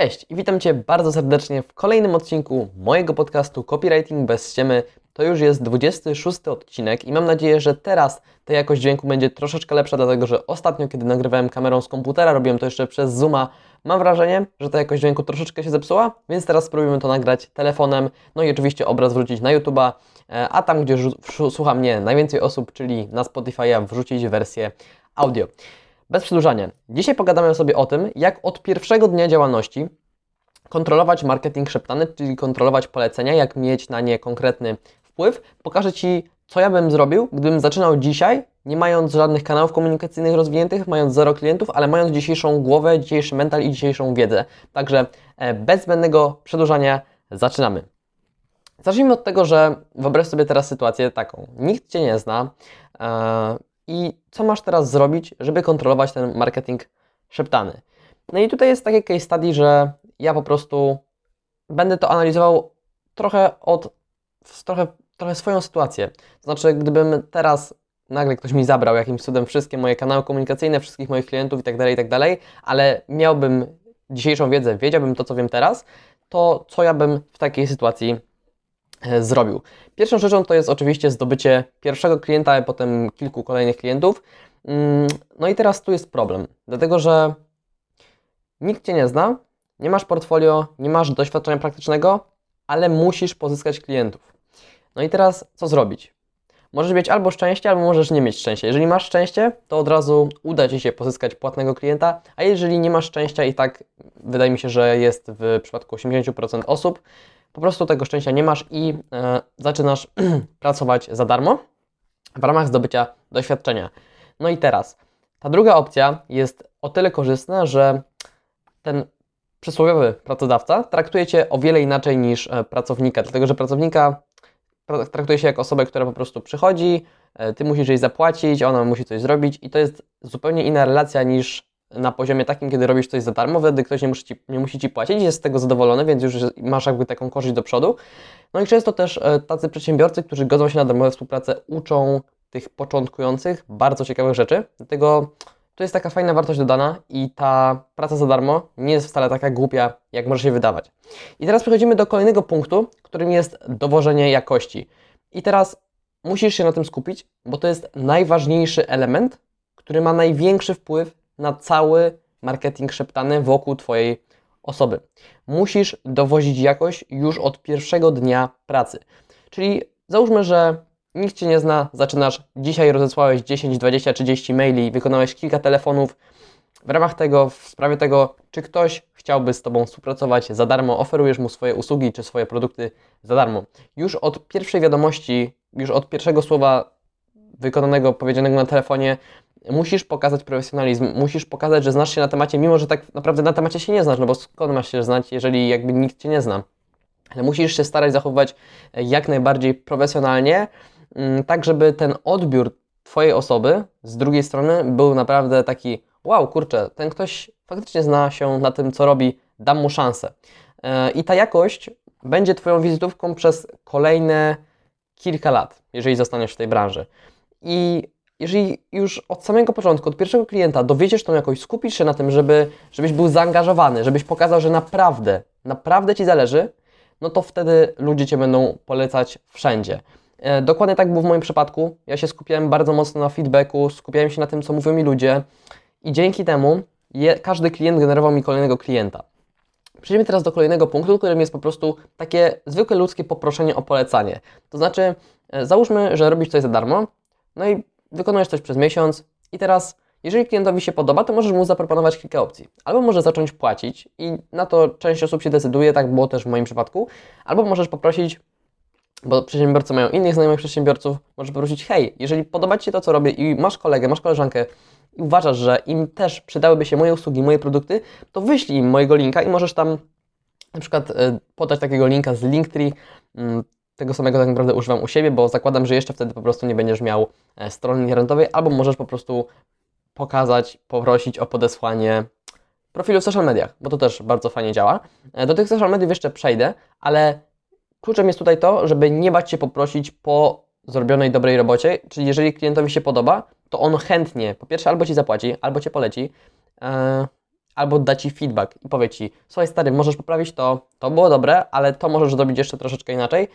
Cześć i witam Cię bardzo serdecznie w kolejnym odcinku mojego podcastu Copywriting bez ściemy. To już jest 26 odcinek i mam nadzieję, że teraz ta jakość dźwięku będzie troszeczkę lepsza, dlatego że ostatnio, kiedy nagrywałem kamerą z komputera, robiłem to jeszcze przez Zooma, mam wrażenie, że ta jakość dźwięku troszeczkę się zepsuła, więc teraz spróbujemy to nagrać telefonem, no i oczywiście obraz wrzucić na YouTube'a, e, a tam, gdzie słucha mnie najwięcej osób, czyli na Spotify'a, wrzucić wersję audio. Bez przedłużania. Dzisiaj pogadamy sobie o tym, jak od pierwszego dnia działalności kontrolować marketing szeptany, czyli kontrolować polecenia, jak mieć na nie konkretny wpływ. Pokażę Ci, co ja bym zrobił, gdybym zaczynał dzisiaj, nie mając żadnych kanałów komunikacyjnych rozwiniętych, mając zero klientów, ale mając dzisiejszą głowę, dzisiejszy mental i dzisiejszą wiedzę. Także e, bez zbędnego przedłużania zaczynamy. Zacznijmy od tego, że wyobraź sobie teraz sytuację taką. Nikt Cię nie zna e, i co masz teraz zrobić, żeby kontrolować ten marketing szeptany. No i tutaj jest takie case study, że ja po prostu będę to analizował trochę od, trochę, trochę swoją sytuację. Znaczy, gdybym teraz nagle ktoś mi zabrał jakimś cudem wszystkie moje kanały komunikacyjne, wszystkich moich klientów i tak dalej, i tak ale miałbym dzisiejszą wiedzę, wiedziałbym to, co wiem teraz, to co ja bym w takiej sytuacji zrobił. Pierwszą rzeczą to jest oczywiście zdobycie pierwszego klienta, a potem kilku kolejnych klientów. Mm, No i teraz tu jest problem, dlatego że nikt Cię nie zna, nie masz portfolio, nie masz doświadczenia praktycznego, ale musisz pozyskać klientów. No i teraz co zrobić? Możesz mieć albo szczęście, albo możesz nie mieć szczęścia. Jeżeli masz szczęście, to od razu uda Ci się pozyskać płatnego klienta, a jeżeli nie masz szczęścia i tak wydaje mi się, że jest w przypadku 80% osób, po prostu tego szczęścia nie masz i e, zaczynasz pracować za darmo w ramach zdobycia doświadczenia. No i teraz, ta druga opcja jest o tyle korzystna, że ten przysłowiowy pracodawca traktuje Cię o wiele inaczej niż e, pracownika, dlatego że pracownika tra- traktuje się jak osobę, która po prostu przychodzi, e, Ty musisz jej zapłacić, ona musi coś zrobić i to jest zupełnie inna relacja niż na poziomie takim, kiedy robisz coś za darmo, wtedy ktoś nie musi ci, nie musi ci płacić, jest z tego zadowolony, więc już masz jakby taką korzyść do przodu. No i często też e, tacy przedsiębiorcy, którzy godzą się na darmową współpracę, uczą tych początkujących bardzo ciekawych rzeczy. Dlatego to jest taka fajna wartość dodana i ta praca za darmo nie jest wcale taka głupia, jak może się wydawać. I teraz przechodzimy do kolejnego punktu, którym jest dowożenie jakości. I teraz musisz się na tym skupić, bo to jest najważniejszy element, który ma największy wpływ na cały marketing szeptany wokół Twojej osoby. Musisz dowozić jakość już od pierwszego dnia pracy. Czyli załóżmy, że nikt Cię nie zna, zaczynasz, dzisiaj rozesłałeś 10, 20, 30 maili, wykonałeś kilka telefonów. W ramach tego, w sprawie tego, czy ktoś chciałby z Tobą współpracować za darmo, oferujesz mu swoje usługi czy swoje produkty za darmo. Już od pierwszej wiadomości, już od pierwszego słowa wykonanego, powiedzianego na telefonie, musisz pokazać profesjonalizm, musisz pokazać, że znasz się na temacie, mimo że tak naprawdę na temacie się nie znasz, no bo skąd masz się znać, jeżeli jakby nikt Cię nie zna. Ale musisz się starać zachowywać jak najbardziej profesjonalnie, mm, tak żeby ten odbiór Twojej osoby z drugiej strony był naprawdę taki wow, kurczę, ten ktoś faktycznie zna się na tym, co robi, dam mu szansę. E, I ta jakość będzie Twoją wizytówką przez kolejne kilka lat, jeżeli zostaniesz w tej branży. I jeżeli już od samego początku, od pierwszego klienta dowiedziesz tą jakość, skupisz się na tym, żeby, żebyś był zaangażowany, żebyś pokazał, że naprawdę, naprawdę Ci zależy, no to wtedy ludzie Cię będą polecać wszędzie. E, Dokładnie tak było w moim przypadku. Ja się skupiałem bardzo mocno na feedbacku, skupiałem się na tym, co mówią mi ludzie i dzięki temu je, każdy klient generował mi kolejnego klienta. Przejdziemy teraz do kolejnego punktu, którym jest po prostu takie zwykłe ludzkie poproszenie o polecanie. To znaczy, e, załóżmy, że robisz coś za darmo, no i wykonujesz coś przez miesiąc i teraz, jeżeli klientowi się podoba, to możesz mu zaproponować kilka opcji. Albo może zacząć płacić i na to część osób się decyduje, tak było też w moim przypadku, albo możesz poprosić, bo przedsiębiorcy mają innych znajomych przedsiębiorców, możesz poprosić, hej, jeżeli podoba Ci się to, co robię i masz kolegę, masz koleżankę i uważasz, że im też przydałyby się moje usługi, moje produkty, to wyślij im mojego linka i możesz tam na przykład e, podać takiego linka z Linktree. Tego samego tak naprawdę używam u siebie, bo zakładam, że jeszcze wtedy po prostu nie będziesz miał e, strony internetowej, albo możesz po prostu pokazać, poprosić o podesłanie profilu w social mediach, bo to też bardzo fajnie działa. E, Do tych social mediów jeszcze przejdę, ale kluczem jest tutaj to, żeby nie bać się poprosić po zrobionej dobrej robocie, czyli jeżeli klientowi się podoba, to on chętnie, po pierwsze albo Ci zapłaci, albo Cię poleci, e, albo da Ci feedback i powie Ci, słuchaj stary, możesz poprawić to, to było dobre, ale to możesz zrobić jeszcze troszeczkę inaczej.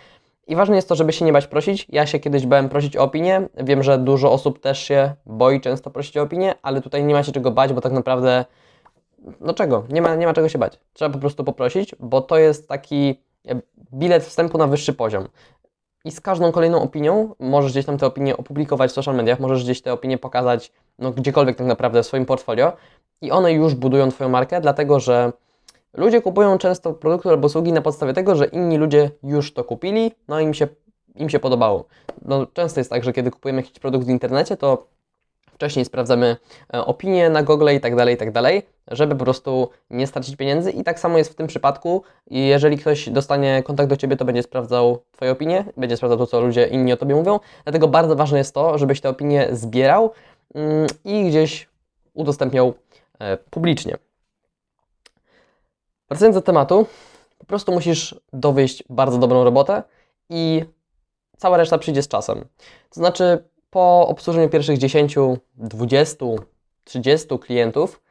I ważne jest to, żeby się nie bać prosić. Ja się kiedyś bałem prosić o opinię. Wiem, że dużo osób też się boi często prosić o opinię, ale tutaj nie ma się czego bać, bo tak naprawdę no czego? Nie ma, nie ma czego się bać. Trzeba po prostu poprosić, bo to jest taki e, bilet wstępu na wyższy poziom. I z każdą kolejną opinią możesz gdzieś tam te opinie opublikować w social mediach, możesz gdzieś te opinie pokazać no, gdziekolwiek tak naprawdę w swoim portfolio i one już budują Twoją markę, dlatego że ludzie kupują często produkty albo usługi na podstawie tego, że inni ludzie już to kupili, no im się, im się podobało. No, często jest tak, że kiedy kupujemy jakiś produkt w internecie, to wcześniej sprawdzamy e, opinie na Google i tak dalej, i tak dalej, żeby po prostu nie stracić pieniędzy. I tak samo jest w tym przypadku. Jeżeli ktoś dostanie kontakt do Ciebie, to będzie sprawdzał Twoje opinie, będzie sprawdzał to, co ludzie inni o Tobie mówią. Dlatego bardzo ważne jest to, żebyś te opinie zbierał mm, i gdzieś udostępniał e, publicznie. Wracając do tematu, po prostu musisz dowieść bardzo dobrą robotę i cała reszta przyjdzie z czasem. To znaczy, po obsłużeniu pierwszych 10, 20, 30 klientów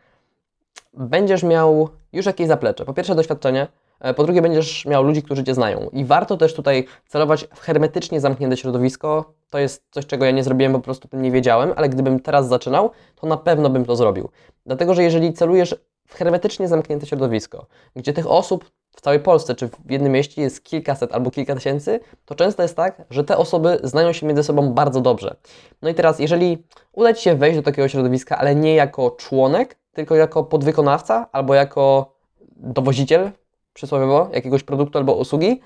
będziesz miał już jakieś zaplecze. Po pierwsze doświadczenie, e, po drugie będziesz miał ludzi, którzy Cię znają. I warto też tutaj celować w hermetycznie zamknięte środowisko. To jest coś, czego ja nie zrobiłem, po prostu tym nie wiedziałem, ale gdybym teraz zaczynał, to na pewno bym to zrobił. Dlatego, że jeżeli celujesz w hermetycznie zamknięte środowisko, gdzie tych osób w całej Polsce czy w jednym mieście jest kilkaset albo kilka tysięcy, to często jest tak, że te osoby znają się między sobą bardzo dobrze. No i teraz, jeżeli uda Ci się wejść do takiego środowiska, ale nie jako członek, tylko jako podwykonawca albo jako dowoziciel, przysłowiowo, jakiegoś produktu albo usługi,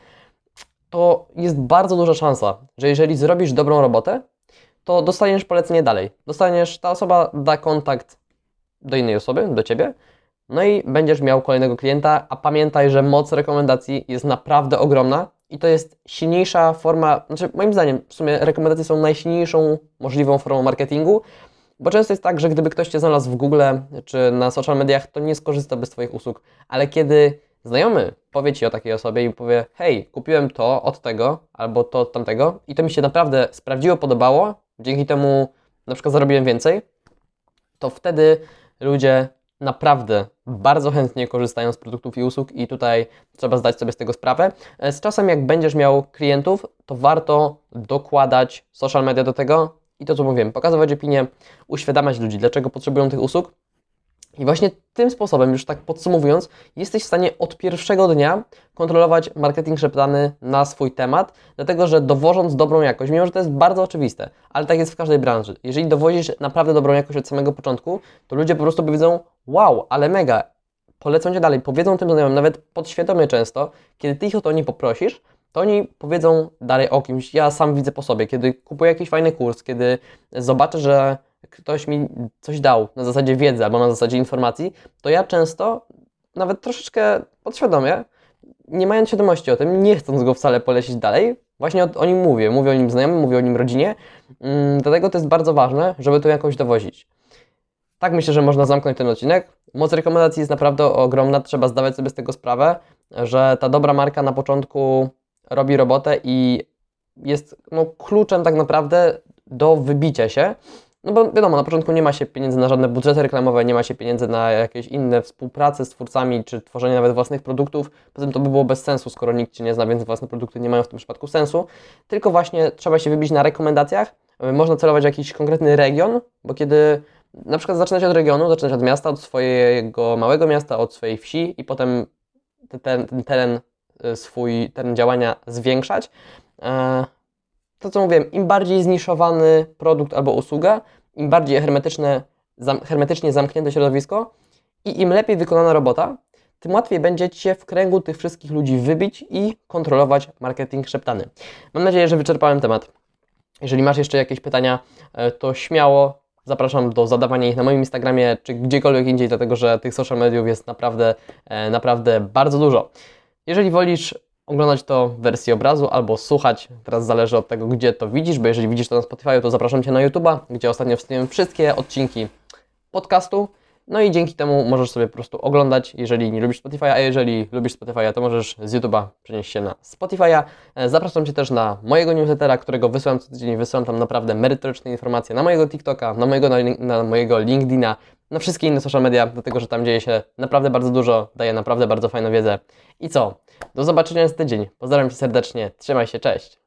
to jest bardzo duża szansa, że jeżeli zrobisz dobrą robotę, to dostaniesz polecenie dalej. Dostaniesz, ta osoba da kontakt do innej osoby, do Ciebie, no i będziesz miał kolejnego klienta, a pamiętaj, że moc rekomendacji jest naprawdę ogromna i to jest silniejsza forma, znaczy moim zdaniem w sumie rekomendacje są najsilniejszą możliwą formą marketingu, bo często jest tak, że gdyby ktoś Cię znalazł w Google czy na social mediach, to nie skorzysta bez Twoich usług, ale kiedy znajomy powie Ci o takiej osobie i powie hej, kupiłem to od tego albo to od tamtego i to mi się naprawdę sprawdziło, podobało, dzięki temu na przykład zarobiłem więcej, to wtedy ludzie naprawdę bardzo chętnie korzystają z produktów i usług i tutaj trzeba zdać sobie z tego sprawę. E, z czasem jak będziesz miał klientów, to warto dokładać social media do tego i to co mówiłem, pokazywać opinię, uświadamiać ludzi, dlaczego potrzebują tych usług, i właśnie tym sposobem, już tak podsumowując, jesteś w stanie od pierwszego dnia kontrolować marketing szeptany na swój temat, dlatego że dowożąc dobrą jakość, mimo że to jest bardzo oczywiste, ale tak jest w każdej branży. Jeżeli dowozisz naprawdę dobrą jakość od samego początku, to ludzie po prostu powiedzą: Wow, ale mega, polecą cię dalej, powiedzą tym znajomym, nawet podświadomie często, kiedy ty ich o to nie poprosisz, to oni powiedzą dalej o kimś. Ja sam widzę po sobie, kiedy kupuję jakiś fajny kurs, kiedy zobaczę, że ktoś mi coś dał na zasadzie wiedzy albo na zasadzie informacji, to ja często, nawet troszeczkę podświadomie, nie mając świadomości o tym, nie chcąc go wcale polecić dalej, właśnie o, nim mówię. Mówię o nim znajomym, mówię o nim rodzinie. Mm, dlatego to jest bardzo ważne, żeby to jakoś dowozić. Tak myślę, że można zamknąć ten odcinek. Moc rekomendacji jest naprawdę ogromna, trzeba zdawać sobie z tego sprawę, że ta dobra marka na początku robi robotę i jest no, kluczem tak naprawdę do wybicia się. No bo wiadomo, na początku nie ma się pieniędzy na żadne budżety reklamowe, nie ma się pieniędzy na jakieś inne współprace z twórcami, czy tworzenie nawet własnych produktów. Poza tym to by było bez sensu, skoro nikt Cię nie zna, więc własne produkty nie mają w tym przypadku sensu. Tylko właśnie trzeba się wybić na rekomendacjach. Można celować w jakiś konkretny region, bo kiedy na przykład zaczynać od regionu, zaczynać od miasta, od swojego małego miasta, od swojej wsi i potem ten, ten teren, y, swój teren działania zwiększać, e, to co mówiłem, im bardziej zniszowany produkt albo usługa, im bardziej hermetyczne, zam, hermetycznie zamknięte środowisko i im lepiej wykonana robota, tym łatwiej będzie Ci się w kręgu tych wszystkich ludzi wybić i kontrolować marketing szeptany. Mam nadzieję, że wyczerpałem temat. Jeżeli masz jeszcze jakieś pytania, e, to śmiało zapraszam do zadawania ich na moim Instagramie czy gdziekolwiek indziej, dlatego że tych social mediów jest naprawdę, e, naprawdę bardzo dużo. Jeżeli wolisz oglądać to w wersji obrazu albo słuchać. Teraz zależy od tego, gdzie to widzisz, bo jeżeli widzisz to na Spotify, to zapraszam Cię na YouTube'a, gdzie ostatnio wstawiłem wszystkie odcinki podcastu. No i dzięki temu możesz sobie po prostu oglądać, jeżeli nie lubisz Spotify'a, a jeżeli lubisz Spotify'a, to możesz z YouTube'a przenieść się na Spotify'a. E, zapraszam Cię też na mojego newslettera, którego wysyłam co tydzień, wysyłam tam naprawdę merytoryczne informacje na mojego TikToka, na mojego, na, na mojego LinkedIna na wszystkie inne social media, dlatego że tam dzieje się naprawdę bardzo dużo, daje naprawdę bardzo fajną wiedzę. I co? Do zobaczenia za tydzień. Pozdrawiam Cię serdecznie, trzymaj się, cześć!